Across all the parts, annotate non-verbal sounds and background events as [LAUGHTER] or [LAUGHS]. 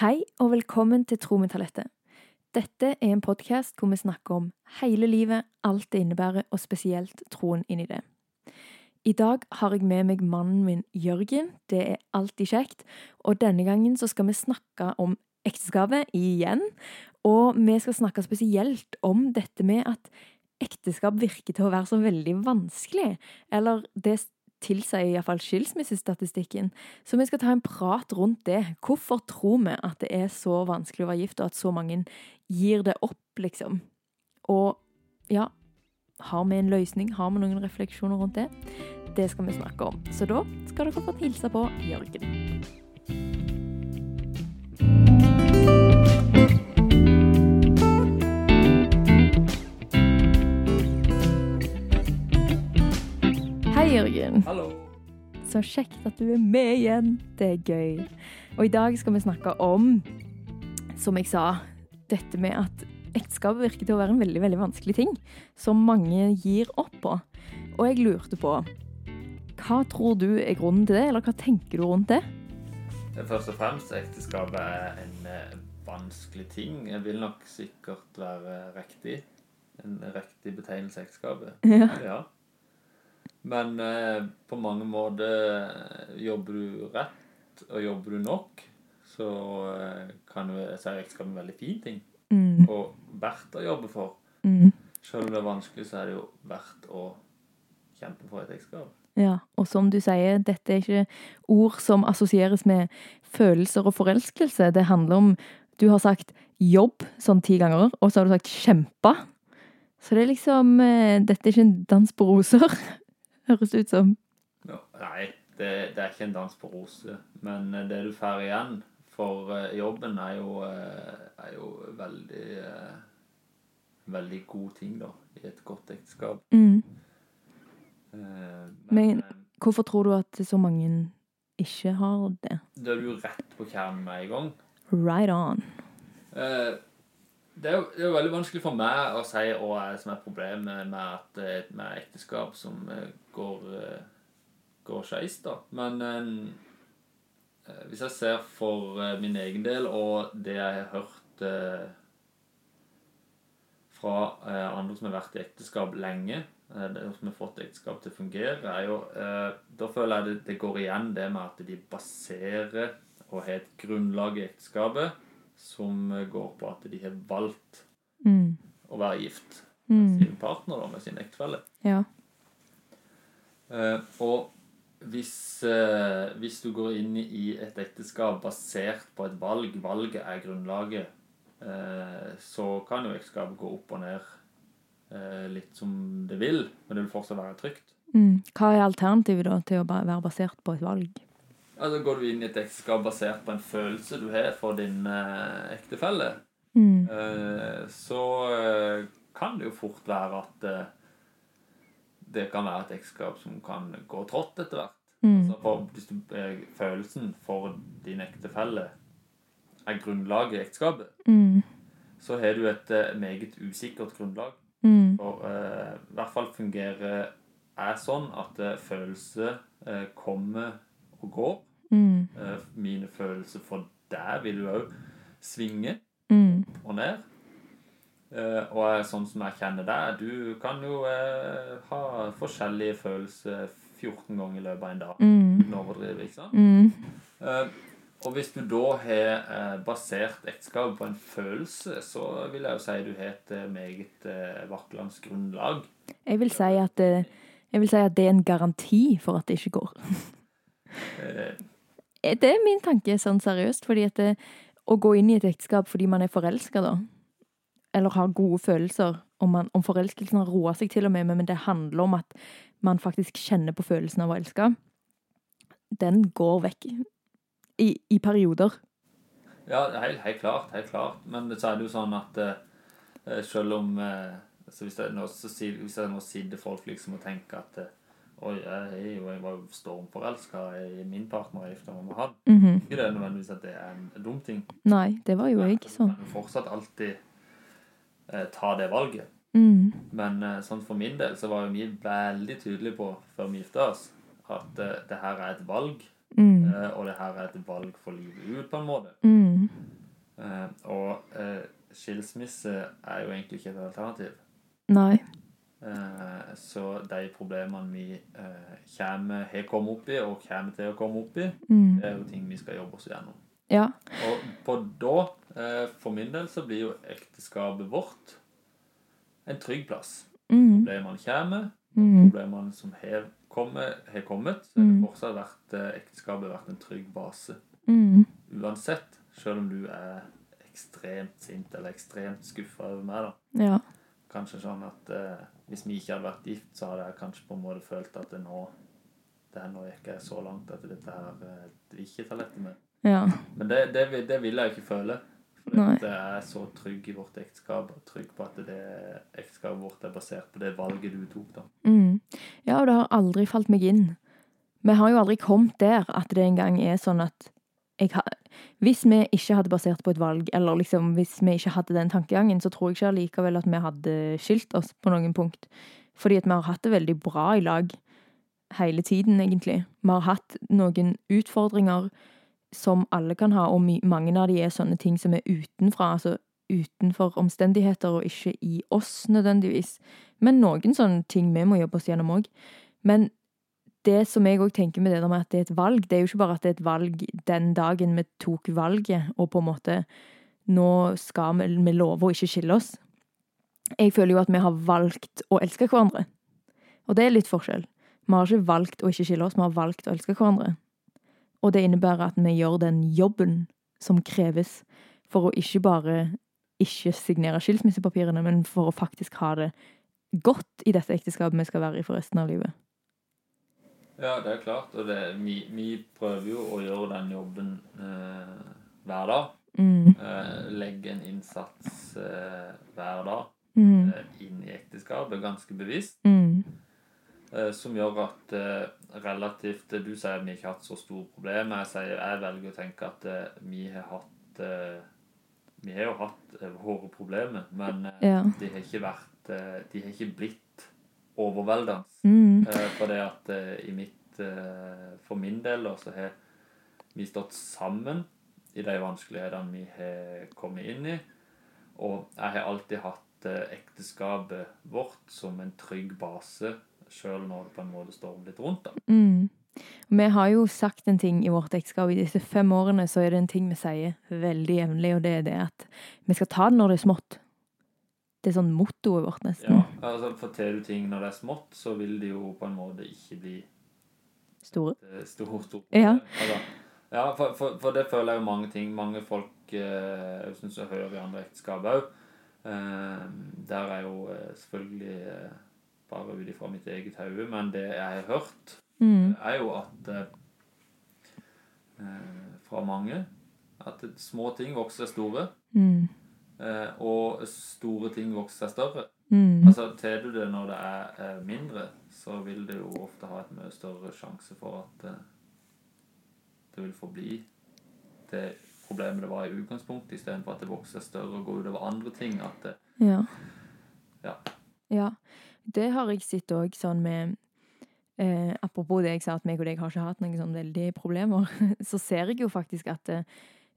Hei og velkommen til Tro med talentet. Dette er en podkast hvor vi snakker om hele livet, alt det innebærer, og spesielt troen inni det. I dag har jeg med meg mannen min Jørgen. Det er alltid kjekt. Og denne gangen så skal vi snakke om ekteskapet igjen. Og vi skal snakke spesielt om dette med at ekteskap virker til å være så veldig vanskelig. Eller det tilsier iallfall skilsmissestatistikken. Så vi skal ta en prat rundt det. Hvorfor tror vi at det er så vanskelig å være gift, og at så mange gir det opp, liksom? Og ja, har vi en løsning? Har vi noen refleksjoner rundt det? Det skal vi snakke om. Så da skal dere få hilse på Jørgen. Hei, Jørgen. Hallo. Så kjekt at du er med igjen. Det er gøy. Og i dag skal vi snakke om, som jeg sa, dette med at ekteskap virker til å være en veldig veldig vanskelig ting, som mange gir opp på. Og jeg lurte på Hva tror du er grunnen til det, eller hva tenker du rundt det? Først og fremst, ekteskap er en eh, vanskelig ting. Jeg vil nok sikkert være riktig. En riktig betegnelse ekteskapet. Ja. ja. Men eh, på mange måter eh, jobber du rett, og jobber du nok, så eh, kan du se ekteskap en veldig fin ting. Mm, Og verdt å jobbe for. mm, Selv om det er vanskelig, så er det jo verdt å kjempe for et ekteskap. ja. Og som du sier, dette er ikke ord som assosieres med følelser og forelskelse. Det handler om Du har sagt jobb sånn ti ganger, og så har du sagt kjempe. Så det er liksom eh, Dette er ikke en dans på roser, [LAUGHS] høres det ut som. Nei, det, det er ikke en dans på roser. Men det du får igjen for eh, jobben, er jo, eh, er jo veldig eh, Veldig god ting, da, i et godt ekteskap. Mm. Men, Men- Hvorfor tror du at så mange ikke har det? da er du rett på kjernen med en gang. Right on. Eh, det er, jo, det er jo veldig vanskelig for meg å si hva som er problemet med, at, eh, med ekteskap som eh, går, eh, går skeis, da. Men eh, hvis jeg ser for eh, min egen del, og det jeg har hørt eh, fra eh, andre som har vært i ekteskap lenge, eh, det som har fått ekteskap til å fungere, er jo eh, Da føler jeg det, det går igjen det med at de baserer og har et grunnlag i ekteskapet som går på at de har valgt Mm. å være gift med Mm. sin partner, da, med sin ektefelle. Ja. Eh, og hvis, eh, hvis du går inn i et ekteskap basert på et valg, valget er grunnlaget, eh, så kan jo ekteskapet gå opp og ned eh, litt som det vil, men det vil fortsatt være trygt. Mm. Hva er alternativet da til å være basert på et valg? Altså Går du inn i et ekteskap basert på en følelse du har for din eh, ektefelle, Mm. Eh, så eh, kan det jo fort være at eh, det kan være et ekteskap som kan gå trått etter hvert. Mm. Altså for, hvis du, eh, følelsen for din ektefelle er grunnlaget i ekteskapet, Mm. så har du et eh, meget usikkert grunnlag. Mm. For eh, i hvert fall fungerer er sånn at følelser kommer og går. Mm. Eh, mine følelser for deg vil jo òg svinge Mm. og ned. Eh, og sånn som jeg kjenner deg, du kan jo eh, ha forskjellige følelser 14 ganger i løpet av en dag. Mm. Uten å overdrive, ikke sant? Mm. Eh, og hvis du da har basert ekteskapet på en følelse, så vil jeg jo si du har et meget vaklende grunnlag. Jeg vil si at jeg vil si at det er en garanti for at det ikke går. Eh, Det er min tanke, sånn seriøst. Fordi at det, å gå inn i et ekteskap fordi man er forelska, da, eller har gode følelser Om, man, om forelskelsen har roa seg til og med, men det handler om at man faktisk kjenner på følelsen av å elske, den går vekk. I, i perioder. ja, helt, helt klart. Helt klart. Men så er det jo sånn at eh, selv om eh, så hvis, det, nå, sier- sitter folk liksom og tenker at eh, Oi, jeg, jeg var stormforelska i min partner jeg gifta meg med han. Mhm. Ikke det er nødvendigvis at det er en dum ting. Nei, det var jo jeg sånn. Men fortsatt alltid eh, ta det valget. Mm. Men eh, sånn for min del så var jo vi veldig tydelige på før vi gifta oss at eh, det her er et valg. Mm. eh, og det her er et valg for livet ut, på en måte. Mm. Eh, og eh, skilsmisse er jo egentlig ikke et alternativ. Nei. Eh, så de problemene vi eh, kommer, har kommet opp i, og kommer til å komme opp i, Mm. det er jo ting vi skal jobbe oss gjennom. Ja. Og på da, eh, for min del, så blir jo ekteskapet vårt en trygg plass. Mm. Problemene kommer, Mm. problemene som har kommet, har kommet, så har Mm. fortsatt vært ekteskapet vært en trygg base. Mm. Uansett, selv om du er ekstremt sint eller ekstremt skuffa over meg, da. Ja. Kanskje sånn at eh, hvis vi ikke hadde vært gift, så hadde jeg kanskje på en måte følt at det nå det er nå gikk jeg så langt at dette her eh, det vil ikke ta lett med. Ja. Men det, det, det vil jeg ikke føle. For jeg er så trygg i vårt ekteskap, og trygg på at det ekteskapet vårt er basert på det valget du tok, da. Mm. Ja, og det har aldri falt meg inn. Vi har jo aldri kommet der at det engang er sånn at har Hvis vi ikke hadde basert på et valg, eller liksom hvis vi ikke hadde den tankegangen, så tror jeg ikke allikevel at vi hadde skilt oss på noen punkt. Fordi at vi har hatt det veldig bra i lag hele tiden, egentlig. Vi har hatt noen utfordringer som alle kan ha, og mange av de er sånne ting som er utenfra, altså utenfor omstendigheter og ikke i oss nødvendigvis. Men noen sånne ting vi må jobbe oss gjennom òg. Men det som jeg òg tenker med det med at det er et valg, det er jo ikke bare at det er et valg den dagen vi tok valget, og på en måte nå skal vi, vi love å ikke skille oss. Jeg føler jo at vi har valgt å elske hverandre. Og det er litt forskjell. Vi har ikke valgt å ikke skille oss, vi har valgt å elske hverandre. Og det innebærer at vi gjør den jobben som kreves for å ikke bare ikke signere skilsmissepapirene, men for å faktisk ha det godt i dette ekteskapet vi skal være i for resten av livet. Ja, det er klart. Og det, vi, vi prøver jo å gjøre den jobben eh, hver dag. Mm. Eh, legge en innsats eh, hver dag Mm. eh, inn i ekteskapet, ganske bevisst. Mm. Eh, som gjør at eh, relativt Du sier at vi ikke har hatt så store problemer. Jeg, sier, jeg velger å tenke at vi har hatt Vi har jo hatt våre problemer, men Ja. de har ikke vært De har ikke blitt overveldende. Mm. Eh, for det at eh, i mitt eh, For min del så har vi stått sammen i de vanskelighetene vi har kommet inn i. Og jeg har alltid hatt ekteskapet vårt som en trygg base, sjøl når det på en måte stormer litt rundt. da. Mm. Vi har jo sagt en ting i vårt ekteskap. I disse fem årene så er det en ting vi sier veldig jevnlig, og det er det at vi skal ta det når det er smått. Det er sånn mottoet vårt, nesten. Ja, altså Forteller du ting når det er smått, så vil det jo på en måte ikke bli Store. et stort, stort Ja. Altså, ja, for, for, for det føler jeg jo mange ting. Mange folk eh, jeg synes jeg hører i andre ekteskap òg. Eh, der er jo eh, selvfølgelig eh, bare ut ifra mitt eget hode, men det jeg har hørt, Mm. er jo at eh, eh, fra mange at små ting vokser store, Mm. Eh, og store ting vokser seg større. Mm. Altså, Tar du det når det er eh, mindre, så vil det jo ofte ha et mye større sjanse for at eh, det vil forbli det problemet det var i utgangspunktet, istedenfor at det vokser seg større og går utover andre ting. At det, Ja. Ja. Ja. Det har jeg sett òg sånn med eh, Apropos det jeg sa at meg og deg har ikke hatt noen sånn veldige problemer, [LAUGHS] så ser jeg jo faktisk at eh,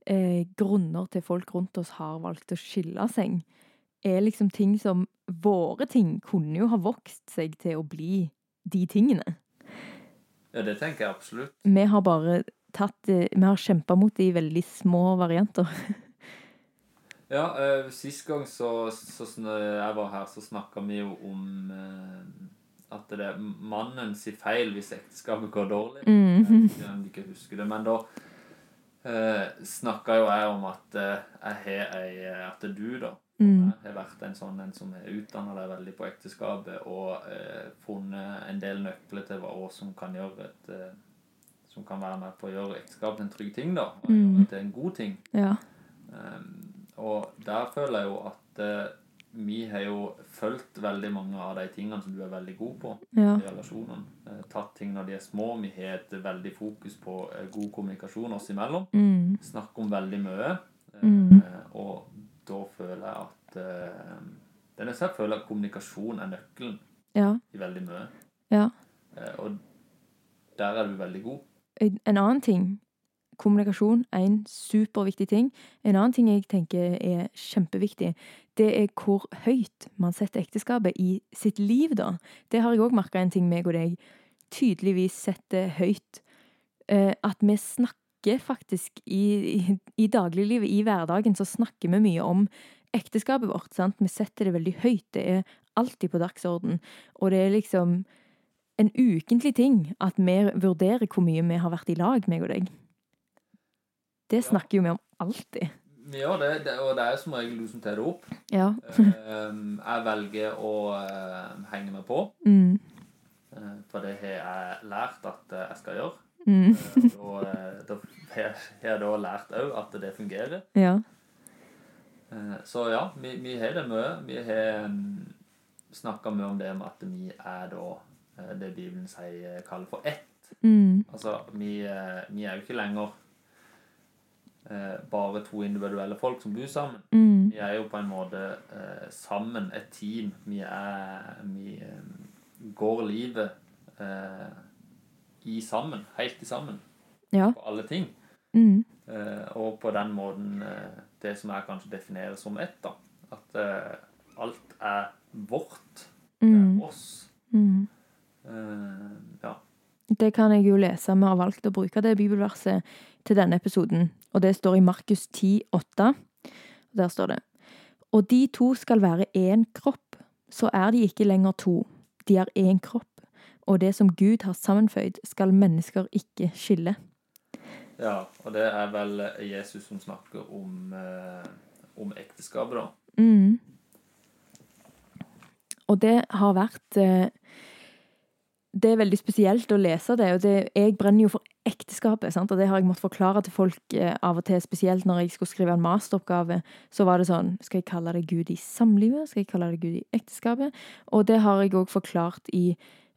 grunner til folk rundt oss har valgt å skille seg, er liksom ting som Våre ting kunne jo ha vokst seg til å bli de tingene. ja, det tenker jeg absolutt. Vi har bare tatt eh, Vi har kjempa mot det i veldig små varianter. [LAUGHS] Ja, eh, Sist gang så, så jeg var her, så snakka vi jo om eh, at det er mannen sier feil hvis ekteskapet går dårlig. Mm. Jeg de ikke husker det, men da eh, snakka jo jeg om at eh, jeg har ei At du, da, Mm. har vært en sånn en som har utdanna deg veldig på ekteskapet og eh, funnet en del nøkler til hva som kan gjøre et eh, Som kan være med på å gjøre ekteskapet til en trygg ting, da. Og Mm. til en god ting. Ja. Um, og der føler jeg jo at eh, vi har jo fulgt veldig mange av de tingene som du er veldig god på Ja. i relasjonene. Eh, tatt ting når de er små. Vi har et veldig fokus på eh, god kommunikasjon oss imellom. Mm. Snakke om veldig mye. Eh, Mm. Og da føler jeg at Det er nesten jeg føler at kommunikasjon er nøkkelen Ja. i veldig mye. Ja. Og der er du veldig god. En annen ting kommunikasjon en superviktig ting. En annen ting jeg tenker er kjempeviktig, det er hvor høyt man setter ekteskapet i sitt liv, da. Det har jeg òg merka en ting meg og deg tydeligvis setter høyt. Eh, at vi snakker faktisk i, i, i dagliglivet, i hverdagen, så snakker vi mye om ekteskapet vårt. sant? Vi setter det veldig høyt. Det er alltid på dagsorden. Og det er liksom en ukentlig ting at vi vurderer hvor mye vi har vært i lag, meg og deg. Det snakker jo vi om alltid. Vi gjør det, det, og det er som regel du som tar det opp. Ja. Ehm, jeg velger å eh, henge meg på, Mm. eh, for det har jeg lært at eh, jeg skal gjøre. Mm. Eh, og da har jeg- da lært òg at det fungerer. Ja. Så ja, vi, vi har det mye. Vi har um, snakka mye om det med at vi er da det Bibelen sier kaller for ett. Mm. Altså, vi, vi er jo ikke lenger eh, bare to individuelle folk som bor sammen. Mm. Vi er jo på en måte eh, sammen, et team. Vi er Vi eh, går livet eh, i sammen. Helt i sammen. Ja. På alle ting. Mm. Eh, og på den måten det som jeg kanskje definerer som ett, da. At alt er vårt. Det Mm. er oss. Mm. Eh, ja. Det kan jeg jo lese. Vi har valgt å bruke det bibelverset til denne episoden. Og det står i Markus 10, 8. Der står det Og de to skal være én kropp, så er de ikke lenger to. De er én kropp. Og det som Gud har sammenføyd, skal mennesker ikke skille. ja. Og det er vel Jesus som snakker om, eh, om ekteskapet, da. Mm. Og det har vært eh, Det er veldig spesielt å lese det. og det, Jeg brenner jo for ekteskapet, sant? og det har jeg måttet forklare til folk eh, av og til. Spesielt når jeg skulle skrive en masteroppgave, så var det sånn Skal jeg kalle det Gud i samlivet? Skal jeg kalle det Gud i ekteskapet? Og det har jeg òg forklart i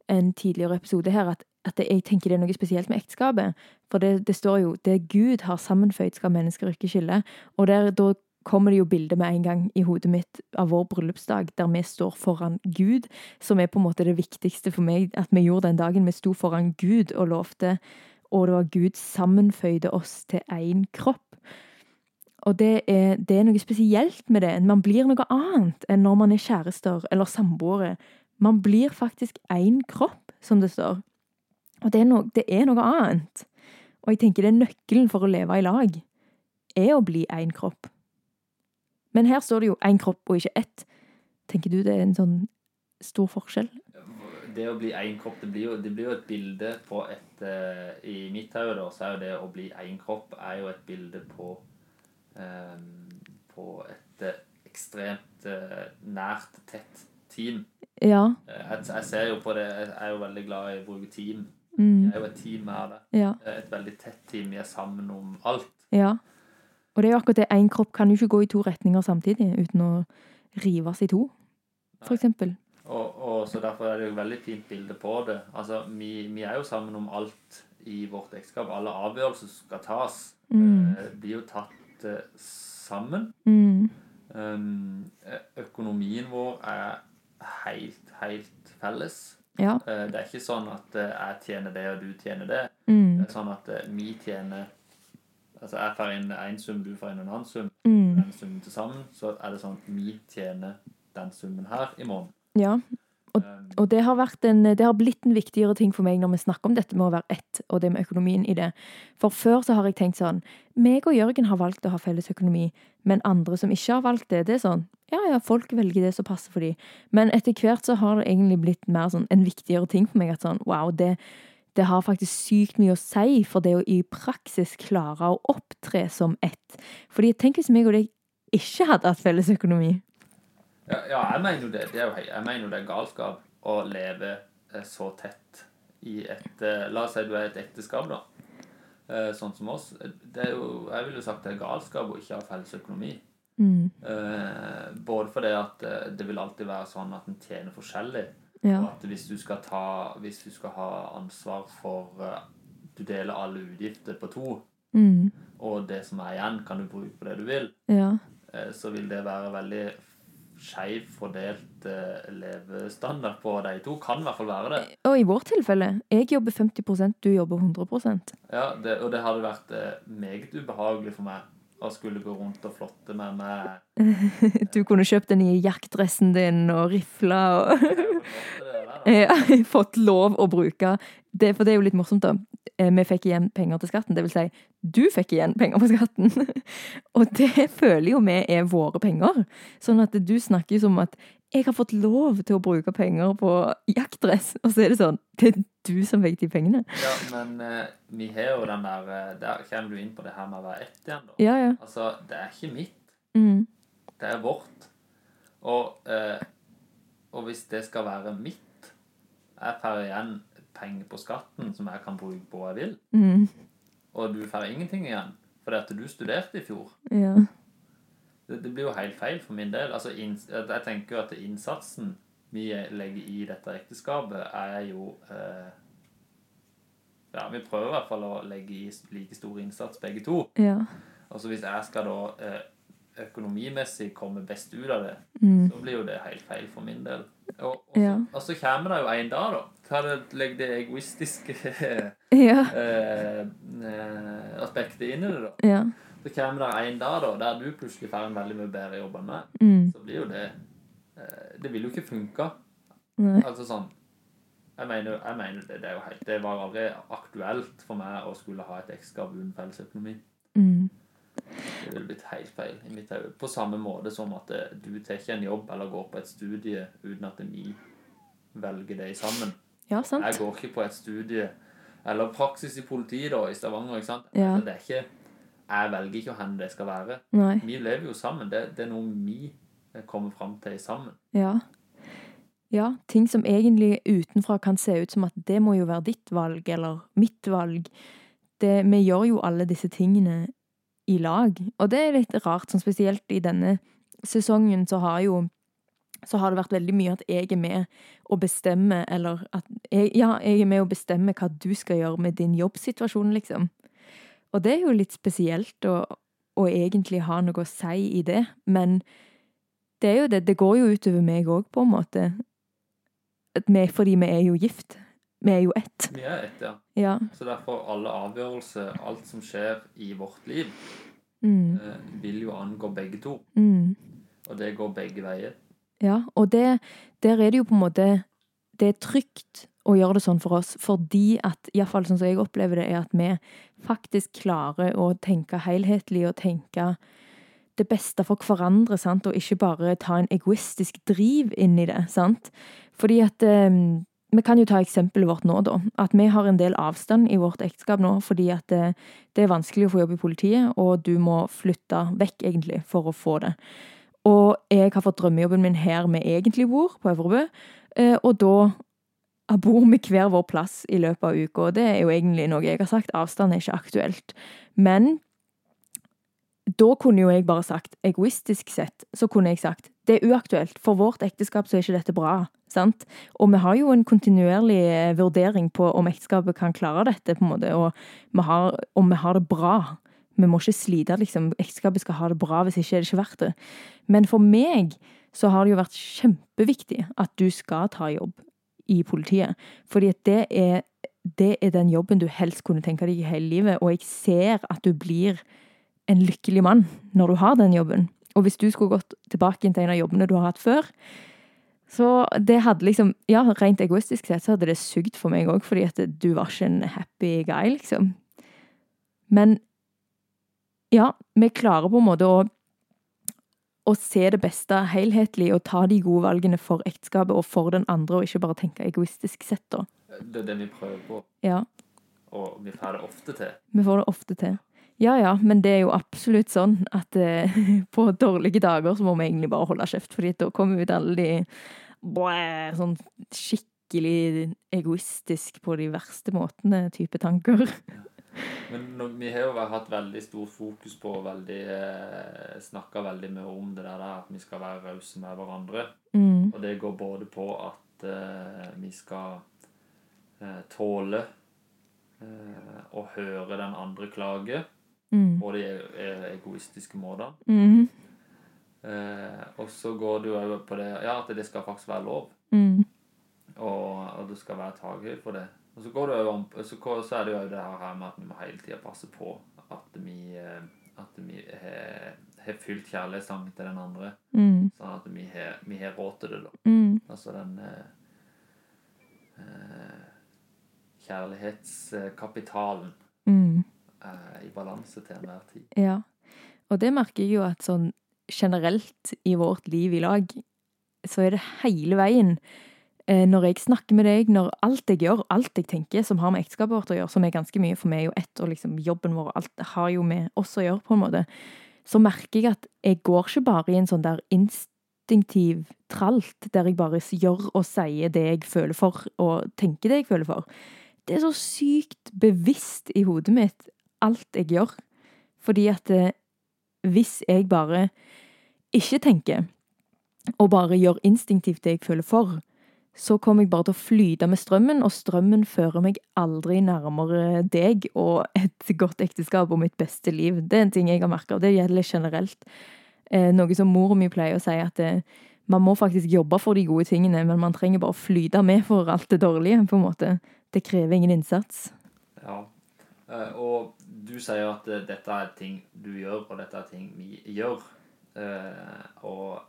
en tidligere episode her, at, at det, jeg tenker det er noe spesielt med ekteskapet. For det, det står jo 'Det Gud har sammenføyd, skal mennesker ikke skille'. Og der, da kommer det jo bildet med en gang i hodet mitt av vår bryllupsdag, der vi står foran Gud, som er på en måte det viktigste for meg at vi gjorde den dagen. Vi sto foran Gud og lovte, og det var Gud sammenføyde oss til én kropp. Og det er, det er noe spesielt med det. Man blir noe annet enn når man er kjærester eller samboere. Man blir faktisk én kropp, som det står. Og det er, no, det er noe annet. Og jeg tenker det er nøkkelen for å leve i lag, er å bli én kropp. Men her står det jo én kropp og ikke ett. Tenker du det er en sånn stor forskjell? Det å bli én kropp, det blir, jo, det blir jo et bilde på et uh, I mitt hode så er jo det å bli én kropp er jo et bilde på um, På et uh, ekstremt uh, nært, tett team. Ja. Jeg, jeg ser jo på det Jeg er jo veldig glad i å bruke team. Mm, Jeg er jo et team her, Da. ja. Et veldig tett team. Vi er sammen om alt. Ja. Og det er jo akkurat det. Én kropp kan jo ikke gå i to retninger samtidig uten å rives i to, eksempel. Og, og så Derfor er det jo et veldig fint bilde på det. Altså, vi, vi er jo sammen om alt i vårt ekteskap. Alle avgjørelser som skal tas, Mm. eh, blir jo tatt eh, sammen. Mm. Um, økonomien vår er helt, helt felles. Ja. Eh, det er ikke sånn at eh, jeg tjener det, og du tjener det. Mm. Det er sånn at eh, vi tjener Altså jeg får inn én sum, du får inn en annen sum. Mm. Den summen til sammen, så er det sånn at vi tjener den summen her i måneden. Ja. Um, Og det har, en, det har blitt en viktigere ting for meg når vi snakker om dette med å være ett, og det med økonomien i det. For før så har jeg tenkt sånn meg og Jørgen har valgt å ha felles økonomi, men andre som ikke har valgt det, det er sånn ja, ja, folk velger det som passer for dem. Men etter hvert så har det egentlig blitt mer sånn en viktigere ting for meg at sånn wow, det, det har faktisk sykt mye å si for det å i praksis klare å opptre som ett. Fordi tenk hvis meg og deg ikke hadde hatt felles økonomi. Ja, ja, jeg mener jo det. det er jo, jeg mener det er galskap å leve eh, så tett i et eh, La oss si du er et ekteskap, da. Eh, Sånn som oss. Det er jo, jeg ville sagt det er galskap å ikke ha felles økonomi. Mm. Både fordi at det vil alltid være sånn at en tjener forskjellig. Ja. At hvis du skal ta Hvis du skal ha ansvar for eh, Du deler alle utgifter på to, Mm. og det som er igjen, kan du bruke på det du vil, Ja. eh, så vil det være veldig skeiv fordelt eh, levestandard på de to. Kan i hvert fall være det. Og i vårt tilfelle, jeg jobber 50% du jobber 100% Ja, det, Og det hadde vært meget ubehagelig for meg å skulle gå rundt og flotte med meg [LAUGHS] Du kunne kjøpt den nye jaktdressen din og rifla og. Ja, [LAUGHS] fått lov å bruke det, For det er jo litt morsomt, da. Eh, Vi fikk igjen penger til skatten. Det vil si, du fikk igjen penger på skatten. [LAUGHS] Og det føler jo vi er våre penger. Sånn at du snakker jo som at jeg har fått lov til å bruke penger på jaktdress, og så er det sånn Det er du som fikk de pengene. Ja, men uh, vi har jo den der eh, Der kommer du inn på det her med å være ett igjen, da. Ja, ja. Altså, det er ikke mitt. Mm. Det er vårt. Og, uh, og hvis det skal være mitt Jeg får igjen penger på skatten som jeg kan bruke på hva jeg vil, Mm. og du får ingenting igjen fordi at du studerte i fjor. Ja. Det, det blir jo helt feil for min del. Altså, jeg tenker jo at innsatsen vi legger i dette ekteskapet, er jo eh, Ja, vi prøver i hvert fall å legge i like stor innsats begge to. Ja. Altså hvis jeg skal da eh, økonomimessig komme best ut av det, Mm. så blir jo det helt feil for min del. Og, og, så, Ja. og så kommer det jo en dag, da. Ta det, legg det egoistiske [LAUGHS] Ja. eh, eh, aspektet inn i det, da. Ja. Så kommer det en dag da, der du plutselig får en veldig mye bedre jobb enn meg. Mm. Så blir jo det eh, Det vil jo ikke funke. Nei. Altså sånn Jeg mener, jeg mener det, det er jo helt Det var aldri aktuelt for meg å skulle ha et ekteskap uten fellesøkonomi. Mm. Det ville blitt helt feil i mitt hode. På samme måte som at eh, du tar ikke en jobb eller går på et studie uten at vi velger det sammen. Ja, sant. Jeg går ikke på et studie eller praksis i politiet da, i Stavanger. ikke sant? Ja. Altså, det er ikke, jeg velger ikke hvor det skal være. Nei. Vi lever jo sammen. Det, det er noe vi kommer fram til sammen. Ja. Ja, ting som egentlig utenfra kan se ut som at det må jo være ditt valg, eller mitt valg. Det, vi gjør jo alle disse tingene i lag, og det er litt rart, sånn spesielt i denne sesongen så har jo så har det vært veldig mye at jeg er med og bestemmer, eller at jeg, Ja, jeg er med og bestemmer hva du skal gjøre med din jobbsituasjon, liksom. Og det er jo litt spesielt å, å egentlig ha noe å si i det, men det er jo det. Det går jo utover meg òg, på en måte. Vi, fordi vi er jo gift. Vi er jo ett. Vi er ett, ja. Ja. Så derfor alle avgjørelser, alt som skjer i vårt liv, Mm, eh, vil jo angå begge to. mm. Og det går begge veier. Ja, og det, der er det jo på en måte Det er trygt å gjøre det sånn for oss, fordi at, iallfall sånn som jeg opplever det, er at vi faktisk klarer å tenke helhetlig og tenke det beste for hverandre, sant, og ikke bare ta en egoistisk driv inn i det, sant. Fordi at eh, Vi kan jo ta eksempelet vårt nå, da. At vi har en del avstand i vårt ekteskap nå fordi at det, det er vanskelig å få jobb i politiet, og du må flytte vekk, egentlig, for å få det. Og jeg har fått drømmejobben min her vi egentlig bor, på Øvrebø. Eh, Og da bor med hver vår plass i løpet av uka, det er jo egentlig noe jeg har sagt. Avstand er ikke aktuelt. Men da kunne jo jeg bare sagt, egoistisk sett, så kunne jeg sagt det er uaktuelt. For vårt ekteskap så er ikke dette bra. sant? Og vi har jo en kontinuerlig eh, vurdering på om ekteskapet kan klare dette, på en måte, og vi har, om vi har det bra. Vi må ikke slite, liksom. Ekteskapet skal ha det bra, hvis ikke er det ikke verdt det. Men for meg så har det jo vært kjempeviktig at du skal ta jobb i politiet. Fordi at det er, det er den jobben du helst kunne tenke deg i hele livet, og jeg ser at du blir en lykkelig mann når du har den jobben. Og hvis du skulle gått tilbake til en av jobbene du har hatt før, så det hadde liksom Ja, rent egoistisk sett så hadde det sugd for meg òg, fordi at du var ikke en happy guy, liksom. Men ja, vi klarer på en måte å å se det beste helhetlig og ta de gode valgene for ekteskapet og for den andre, og ikke bare tenke egoistisk sett, da. Det er det vi prøver på, Ja, og vi får det ofte til. vi får det ofte til. Ja ja, men det er jo absolutt sånn at eh, [LAUGHS] på dårlige dager så må vi egentlig bare holde kjeft, fordi da kommer ut alle de blæ, sånn skikkelig egoistisk på de verste måtene type tanker. Men vi har jo hatt veldig stort fokus på veldig eh, Snakka veldig mye om det der at vi skal være rause med hverandre. Mm, Og det går både på at eh, vi skal eh, tåle eh, å høre den andre klage mm, på de e- e- egoistiske måtene. mm, Eh, og så går du òg på det Ja, at det skal faktisk være lov. Mm. Og, og det skal være takhøyde for det. Og så, går det om, så, så er det jo det her med at vi må hele tida passe på at vi, eh, at vi har, har fylt kjærlighetssangen til den andre. Mm. Sånn at vi har, vi har råd til det, da. Mm. Altså den eh, eh, kjærlighetskapitalen Mm. er i balanse til enhver tid. Ja. Og det merker jeg jo at sånn generelt i vårt liv i lag, så er det hele veien eh, når jeg snakker med deg, når alt jeg gjør, alt jeg tenker som har med ekteskapet vårt å gjøre, som er ganske mye for meg jo ett, og liksom jobben vår, alt har jo med oss å gjøre, på en måte, så merker jeg at jeg går ikke bare i en sånn der instinktiv tralt, der jeg bare gjør og sier det jeg føler for, og tenker det jeg føler for. Det er så sykt bevisst i hodet mitt, alt jeg gjør. Fordi at eh, hvis jeg bare ikke tenker, og bare gjør instinktivt det jeg føler for, så kommer jeg bare til å flyte med strømmen, og strømmen fører meg aldri nærmere deg og et godt ekteskap og mitt beste liv. Det er en ting jeg har merka, og det gjelder generelt. Eh, noe som mor mi pleier å si, at eh, man må faktisk jobbe for de gode tingene, men man trenger bare å flyte med for alt det dårlige, på en måte. Det krever ingen innsats. Ja. Eh, og du sier at eh, dette er ting du gjør, og dette er ting vi gjør. Eh, og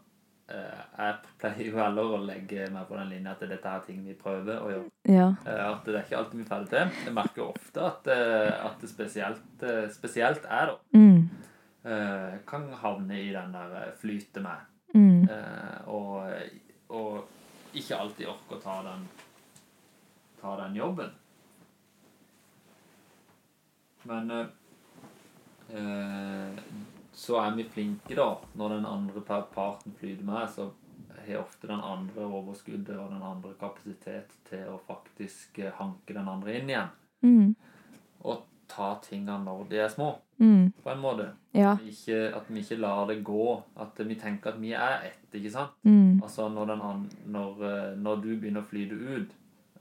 pleier jo heller å legge meg på den linja at dette er ting vi prøver å gjøre. Ja. Eh, at det er ikke alltid vi får det til. Jeg merker ofte at, eh, at det spesielt, eh, spesielt er da, Mm. kan havne i den der flyte med. Mm. Og, og ikke alltid orke å ta den, ta den jobben. Men så er vi flinke, da. Når den andre parten flyter med, så har ofte den andre overskuddet og den andre kapasitet til å faktisk eh, hanke den andre inn igjen. Mm. Og ta tingene når de er små, Mm. på en måte. Ja. At vi ikke, at vi ikke lar det gå. At vi tenker at vi er ett, ikke sant? Mm. Altså når, den an, når, eh, når du begynner å flyte ut,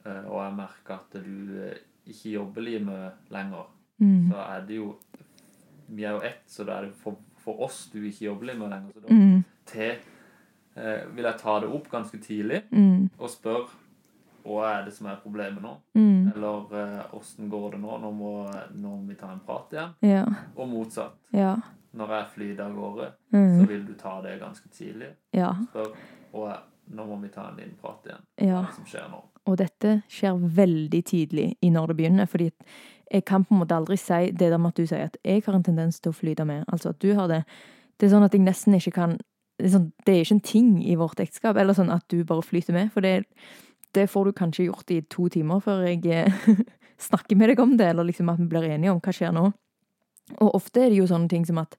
eh, og jeg merker at du ikke jobber like mye lenger, Mm. så er det jo Vi er jo ett, så da er det for, for oss du ikke jobber like mye lenger. Så da Mm. til, eh, vil jeg ta det opp ganske tidlig Mm. og spørre hva er det som er problemet nå? Mm. Eller eh, går det nå? Nå må, nå må vi ta en prat igjen. Ja. Og motsatt. Ja. Når jeg flyter av gårde, så Mm. vil du ta det ganske tidlig. Ja. Spør og nå må vi ta en liten prat igjen. Ja. Hva som skjer nå? Og dette skjer veldig tidlig i når det begynner, fordi jeg kan på en måte aldri si det der med at du sier at jeg har en tendens til å flyte med, altså at du har det. Det er sånn at jeg nesten ikke kan Sånn, det er ikke en ting i vårt ekteskap, eller sånn at du bare flyter med, for det, det får du kanskje gjort i to timer før jeg eh, [LAUGHS] snakker med deg om det, eller liksom at vi blir enige om hva skjer nå. Og ofte er det jo sånne ting som at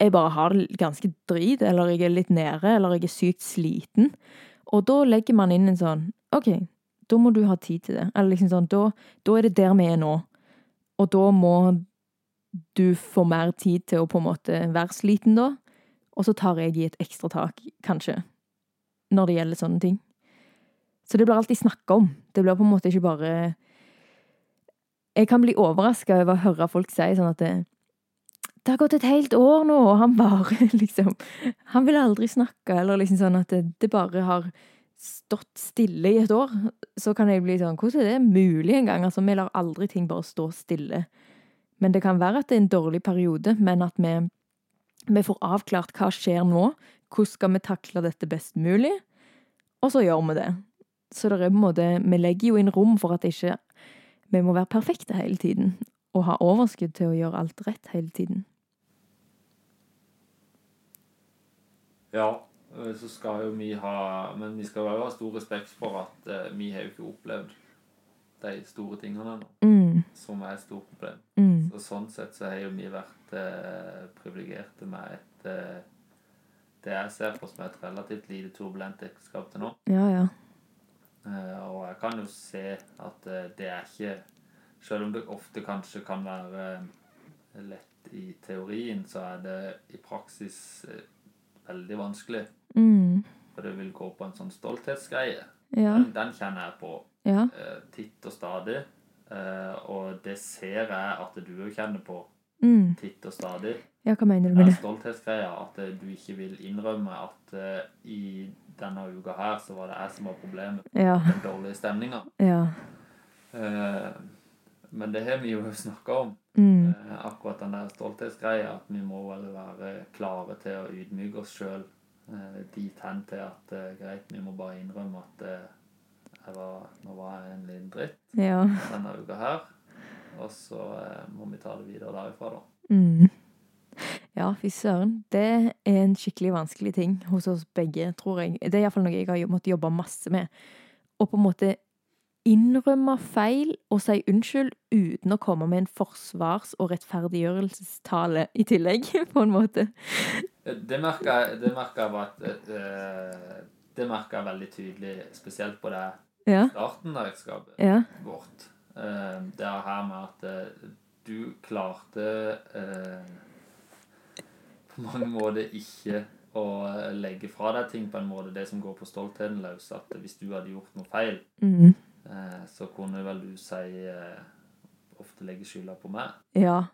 jeg bare har det ganske drit, eller jeg er litt nede, eller jeg er sykt sliten. Og da legger man inn en sånn OK, da må du ha tid til det. Eller liksom sånn, da, da er det der vi er nå. Og da må du få mer tid til å på en måte være sliten da. Og så tar jeg i et ekstra tak, kanskje, når det gjelder sånne ting. Så det blir alltid snakka om. Det blir på en måte ikke bare Jeg kan bli overraska over å høre folk si sånn at det, det har gått et helt år nå, og han bare [LAUGHS] liksom Han vil aldri snakke, eller liksom sånn at det, det bare har stått stille i et år, så kan jeg bli sånn Hvordan er det mulig engang? Altså, vi lar aldri ting bare stå stille. Men det kan være at det er en dårlig periode, men at vi, vi får avklart hva skjer nå. Hvordan skal vi takle dette best mulig? Og så gjør vi det. Så det er en måte Vi legger jo inn rom for at ikke vi må være perfekte hele tiden. Og ha overskudd til å gjøre alt rett hele tiden. Ja, eh, så skal jo vi ha Men vi skal jo ha stor respekt for at eh, vi har jo ikke opplevd de store tingene nå, Mm, som er et stort problem. mm, Så sånn sett så har jo vi vært eh, privilegerte med et eh, Det jeg ser på som et relativt lite turbulent ekteskap til nå. ja, ja. Eh, og jeg kan jo se at eh, det er ikke Selv om det ofte kanskje kan være eh, lett i teorien, så er det i praksis eh, veldig vanskelig. Mm, For det vil gå på en sånn stolthetsgreie. ja, Den, den kjenner jeg på ja. eh, titt og stadig. Eh, og det ser jeg at du òg kjenner på Mm. titt og stadig. Ja, hva mener du Det med det? stolthetsgreia at eh, du ikke vil innrømme at uh, i denne uka her så var det jeg som var problemet. Ja. Den dårlige stemninga. Ja. Uh, men det har vi jo snakka om. Mm. Akkurat den der stolthetsgreia. At vi må vel være klare til å ydmyke oss sjøl dit hen til at greit, vi må bare innrømme at jeg var, nå var jeg en liten dritt Ja. denne uka her. Og så eh, må vi ta det videre derifra, da. Mm. Ja, fy søren. Det er en skikkelig vanskelig ting hos oss begge, tror jeg. Det er iallfall noe jeg har måttet jobbe masse med. Å på en måte innrømme feil og si unnskyld uten å komme med en forsvars- og rettferdiggjørelsestale i tillegg, [LAUGHS] på en måte. Eh, Det merka jeg, det merket jeg var at eh, Det merka jeg veldig tydelig, spesielt på det Ja. starten av ekteskapet Ja. vårt. Eh, det er her med at eh, du klarte eh, på mange måter ikke å legge fra deg ting på en måte, det som går på stoltheten løs. At hvis du hadde gjort noe feil, Mm. eh, så kunne vel du si eh, ofte legge skylda på meg. Ja.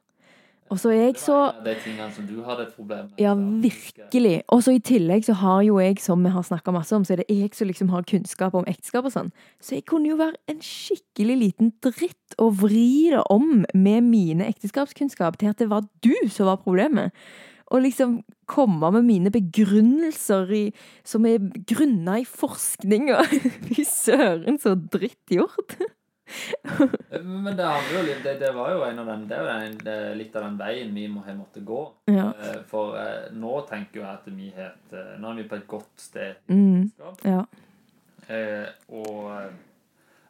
Og så er jeg så de tingene som du hadde et problem med. Ja, virkelig. Og så i tillegg så har jo jeg, som vi har snakka masse om, så er det jeg som liksom har kunnskap om ekteskap og sånn. Så jeg kunne jo være en skikkelig liten dritt og vri det om med mine ekteskapskunnskap til at det var du som var problemet. Og liksom komme med mine begrunnelser i, som er grunna i forskning og [LAUGHS] Fy søren, så dritt gjort. Men det, jo det, det var jo en av den, det er jo det litt av den veien vi må ha måttet gå. Ja. Eh, For eh, nå tenker jeg at vi har eh, Nå er vi på et godt sted. Mm. Ja. Eh, og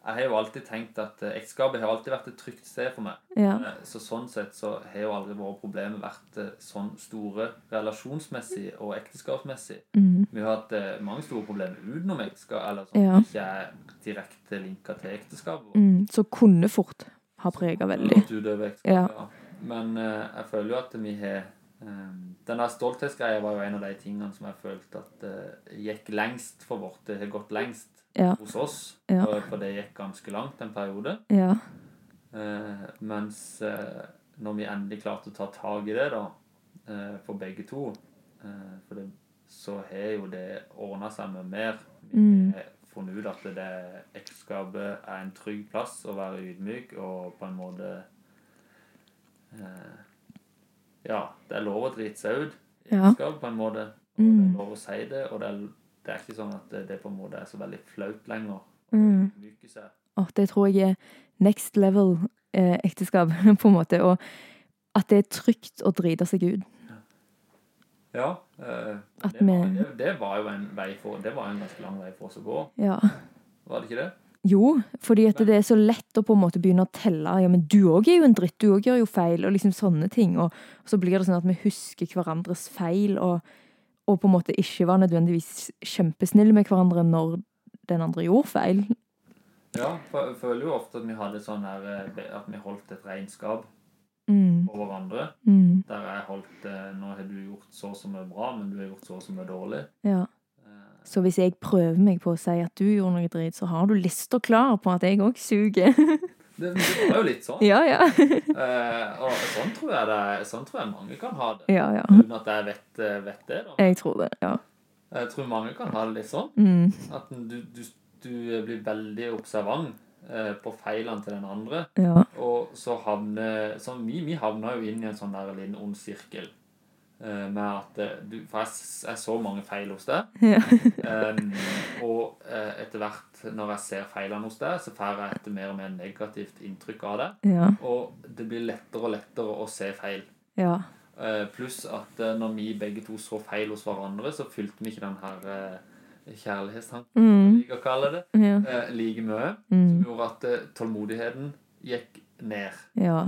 jeg har jo alltid tenkt at eh, ekteskapet har alltid vært et trygt sted for meg. Ja. Eh, Så sånn sett så har jo aldri våre problemer vært eh, sånn store relasjonsmessig og ekteskapsmessig. Mm. Vi har hatt mange store problemer utenom ekteskap, eller som Ja. ikke er direkte linka til ekteskapet. Mm. Så kunne fort ha prega veldig. Ja. Men jeg føler jo at vi har eh, Den der stolthetsgreia var jo en av de tingene som jeg følte at uh, gikk lengst for vårt. Det har gått lengst Ja. hos oss, Ja. for, det gikk ganske langt en periode. Ja. Eh, mens eh, når vi endelig klarte å ta tak i det, da, eh, for begge to eh, For det, så har jo det ordna seg med mer. Vi Mm. har funnet ut at det ekteskapet er en trygg plass å være ydmyk og på en måte eh, Ja, det er lov å drite seg ut ekteskap på en måte. Og det Mm. er lov å si det, og det er, det er ikke sånn at det, det på en måte er så veldig flaut lenger. Mm. Åh, det tror jeg er next level eh, ekteskap, [LAUGHS] på en måte. Og at det er trygt å drite seg ut. Ja. Eh, det, var, det, det var jo en vei for Det var en ganske lang vei for oss å gå, Ja. var det ikke det? Jo, fordi at det er så lett å på en måte begynne å telle. Ja, men du òg er jo en dritt, du òg gjør jo feil, og liksom sånne ting. Og, og så blir det sånn at vi husker hverandres feil, og, og på en måte ikke var nødvendigvis kjempesnille med hverandre når den andre gjorde feil. Ja, for jeg føler jo ofte at vi hadde sånn her eh, At vi holdt et regnskap Mm, på hverandre. mm, Der jeg holdt eh, Nå har du gjort så og så mye bra, men du har gjort så og så mye dårlig. ja. Eh, Så hvis jeg prøver meg på å si at du gjorde noe drit, så har du lista klar på at jeg òg suger. [LAUGHS] Det, det var jo litt sånn. ja, ja. [LAUGHS] Eh, og sånn tror, jeg det, sånn tror jeg mange kan ha det. ja, ja. Uten at jeg vet, eh, vet det. da. Jeg tror det. Ja. Jeg tror mange kan ha det litt sånn. Mm, At du, du, du blir veldig observant eh, på feilene til den andre. ja. Og så havner så vi, vi havner jo inn i en sånn der liten ond sirkel. eh, med at eh, du, For jeg, jeg så mange feil hos deg. Ja. [LAUGHS] Og eh, etter hvert, når jeg ser feilene hos deg, så får jeg et mer og mer negativt inntrykk av det. Ja. Og det blir lettere og lettere å se feil. Ja. Eh, pluss at eh, når vi begge to så feil hos hverandre, så fylte vi ikke den her kjærlighetstanken, mm. som vi liker å kalle det, ja. eh, like mye. Som Mm, gjorde at eh, tålmodigheten gikk ned. ja.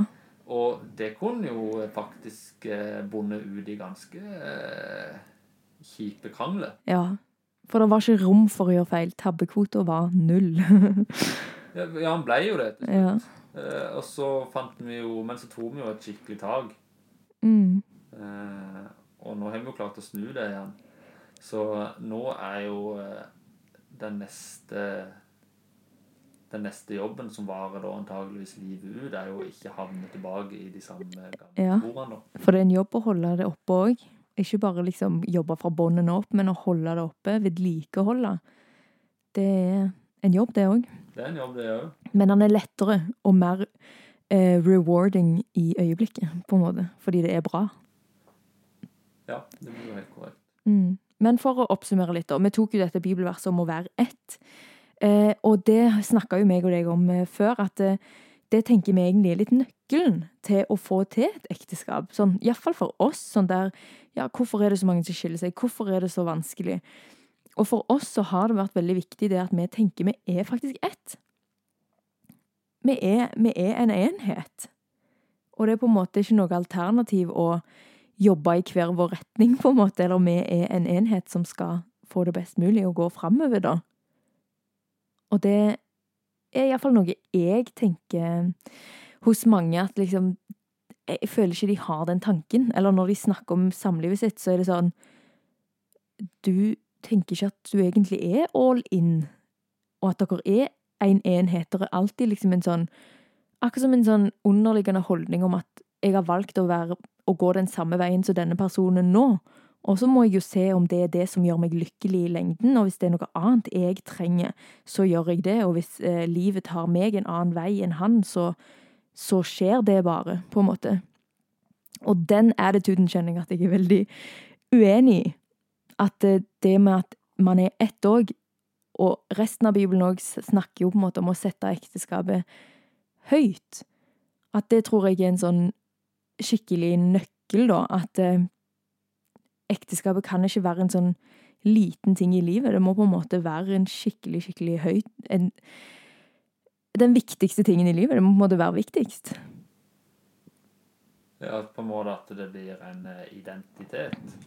Og det kunne jo faktisk eh, bonde ut i ganske eh, kjipe krangler. Ja. For det var ikke rom for å gjøre feil. Tabbekvota var null. [LAUGHS] Ja, han ble jo det. ja. Eh, og så fant vi jo Men så tok vi jo et skikkelig tak. Mm. Eh, og nå har vi jo klart å snu det igjen. Så nå er jo eh, den neste den neste jobben, som varer da antageligvis livet ut, er jo å ikke havne tilbake i de samme gamle Ja. sporene. For det er en jobb å holde det oppe òg. Ikke bare liksom jobbe fra bånden opp, men å holde det oppe, vedlikeholde. Det er en jobb, det òg. Det er en jobb, det òg. Men den er lettere og mer eh, rewarding i øyeblikket, på en måte. Fordi det er bra. Ja, det blir jo helt korrekt. Mm. Men for å oppsummere litt, da. Vi tok jo dette bibelverset om å være ett. Eh, og det snakka jo meg og deg om eh, før, at eh, det tenker vi egentlig er litt nøkkelen til å få til et ekteskap. Sånn, Iallfall for oss. Sånn der Ja, hvorfor er det så mange som skiller seg? Hvorfor er det så vanskelig? Og for oss så har det vært veldig viktig det at vi tenker vi er faktisk ett. Vi er, vi er en enhet. Og det er på en måte ikke noe alternativ å jobbe i hver vår retning, på en måte, eller vi er en enhet som skal få det best mulig og gå framover, da. Og det er iallfall noe jeg tenker hos mange, at liksom Jeg føler ikke de har den tanken. Eller når de snakker om samlivet sitt, så er det sånn Du tenker ikke at du egentlig er all in, og at dere er en enhet. Det er alltid liksom en sånn Akkurat som en sånn underliggende holdning om at jeg har valgt å være å gå den samme veien som denne personen nå. Og så må jeg jo se om det er det som gjør meg lykkelig i lengden, og hvis det er noe annet jeg trenger, så gjør jeg det, og hvis eh, livet tar meg en annen vei enn han, så, så skjer det bare, på en måte. Og den attituden kjenner jeg at jeg er veldig uenig i. At eh, det med at man er ett òg, og resten av Bibelen òg snakker jo på en måte om å sette ekteskapet høyt. At det tror jeg er en sånn skikkelig nøkkel, da. At eh, ekteskapet kan ikke være en sånn liten ting i livet. Det må på en måte være en skikkelig, skikkelig høy en, Den viktigste tingen i livet. Det må på en måte være viktigst. Ja, på en måte at det blir en eh, identitet.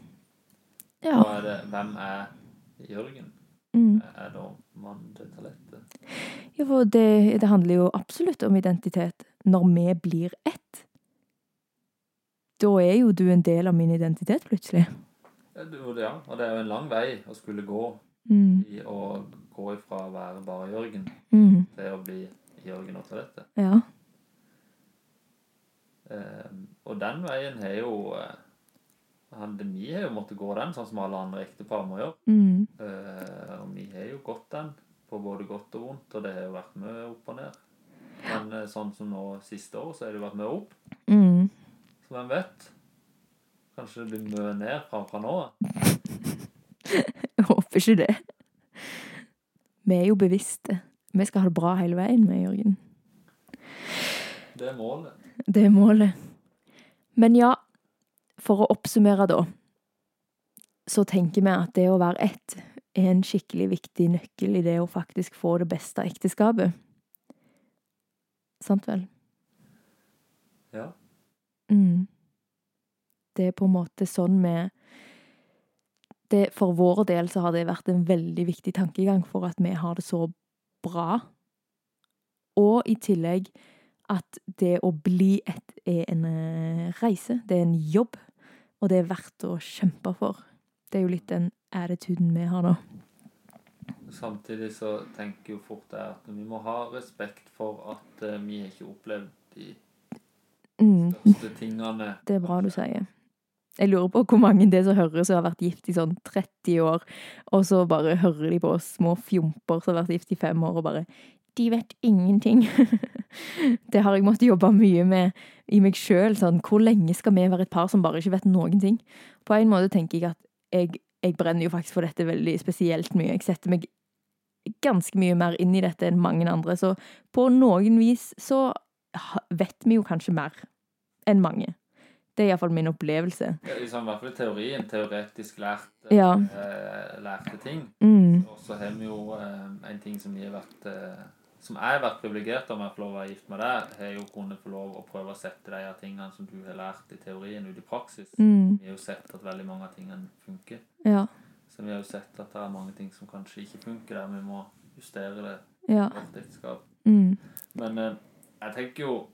Ja. Hva er det, hvem er Jørgen? Mm. Er da mannen til talentet? ja for det, det handler jo absolutt om identitet. Når vi blir ett, da er jo du en del av min identitet, plutselig. Ja, og det er jo en lang vei å skulle gå Mm. i å gå ifra å være bare Jørgen Mm. til å bli Jørgen og talentet. Ja. Eh, og den veien har jo eh, han, Vi har jo måttet gå den, sånn som alle andre ektepar må gjøre. Mm. Eh, og vi har jo gått den, på både godt og vondt, og det har jo vært mye opp og ned. Men eh, sånn som nå siste år, så har det jo vært mye opp. Mm. Så hvem vet? Kanskje det blir mye ned fra, fra nå. Jeg håper ikke det. Vi er jo bevisste. Vi skal ha det bra hele veien med Jørgen. Det er målet. Det er målet. Men ja, for å oppsummere da, så tenker vi at det å være ett er en skikkelig viktig nøkkel i det å faktisk få det beste av ekteskapet. Sant vel? Ja. Mm. Det er på en måte sånn vi det, For vår del så har det vært en veldig viktig tankegang for at vi har det så bra. Og i tillegg at det å bli et er en eh, reise. Det er en jobb, og det er verdt å kjempe for. Det er jo litt den attituden vi har nå. Samtidig så tenker jo fort jeg at vi må ha respekt for at vi ikke har opplevd de Mm, største tingene. det er bra du sier. Jeg lurer på hvor mange det som hører som har vært gift i sånn 30 år, og så bare hører de på små fjomper som har vært gift i fem år, og bare De vet ingenting. [LAUGHS] det har jeg måttet jobbe mye med i meg sjøl. Sånn, hvor lenge skal vi være et par som bare ikke vet noen ting? På en måte tenker jeg at jeg, jeg brenner jo faktisk for dette veldig spesielt mye. Jeg setter meg ganske mye mer inn i dette enn mange andre, så på noen vis så vet vi jo kanskje mer enn mange. Det er iallfall min opplevelse. Ja, liksom, I hvert fall i teorien. Teoretisk lært, Ja. eh, lærte ting. Mm. Og så har vi jo eh, en ting som vi har vært eh, Som jeg har vært privilegert om jeg få lov å være gift med deg, har jo kunnet få lov å prøve å sette de her tingene som du har lært i teorien, ut i praksis. Mm. Vi har jo sett at veldig mange av tingene funker. Ja. Så vi har jo sett at det er mange ting som kanskje ikke funker, der vi må justere det Ja. vårt ekteskap. Mm. Men eh, jeg tenker jo eh,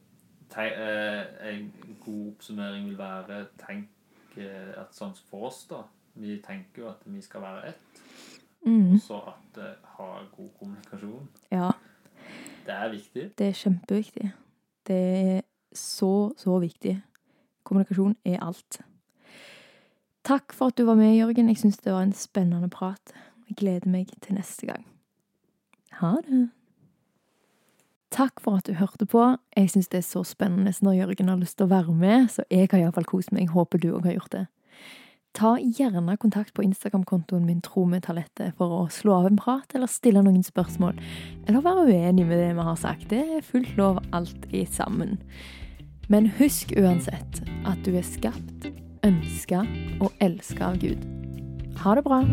En god oppsummering vil være tenk eh, at sånn som for oss, da Vi tenker jo at vi skal være ett, Mm. og så at uh, ha god kommunikasjon. Ja. Det er viktig. Det er kjempeviktig. Det er så, så viktig. Kommunikasjon er alt. Takk for at du var med, Jørgen. Jeg syns det var en spennende prat. Jeg gleder meg til neste gang. Ha det. Takk for at du hørte på. Jeg syns det er så spennende når Jørgen har lyst til å være med, så jeg har iallfall kost meg. Håper du òg har gjort det. Ta gjerne kontakt på Instagram-kontoen min Tro med talentet for å slå av en prat eller stille noen spørsmål, eller være uenig med det vi har sagt. Det er fullt lov alt i sammen. Men husk uansett at du er skapt, ønska og elska av Gud. Ha det bra!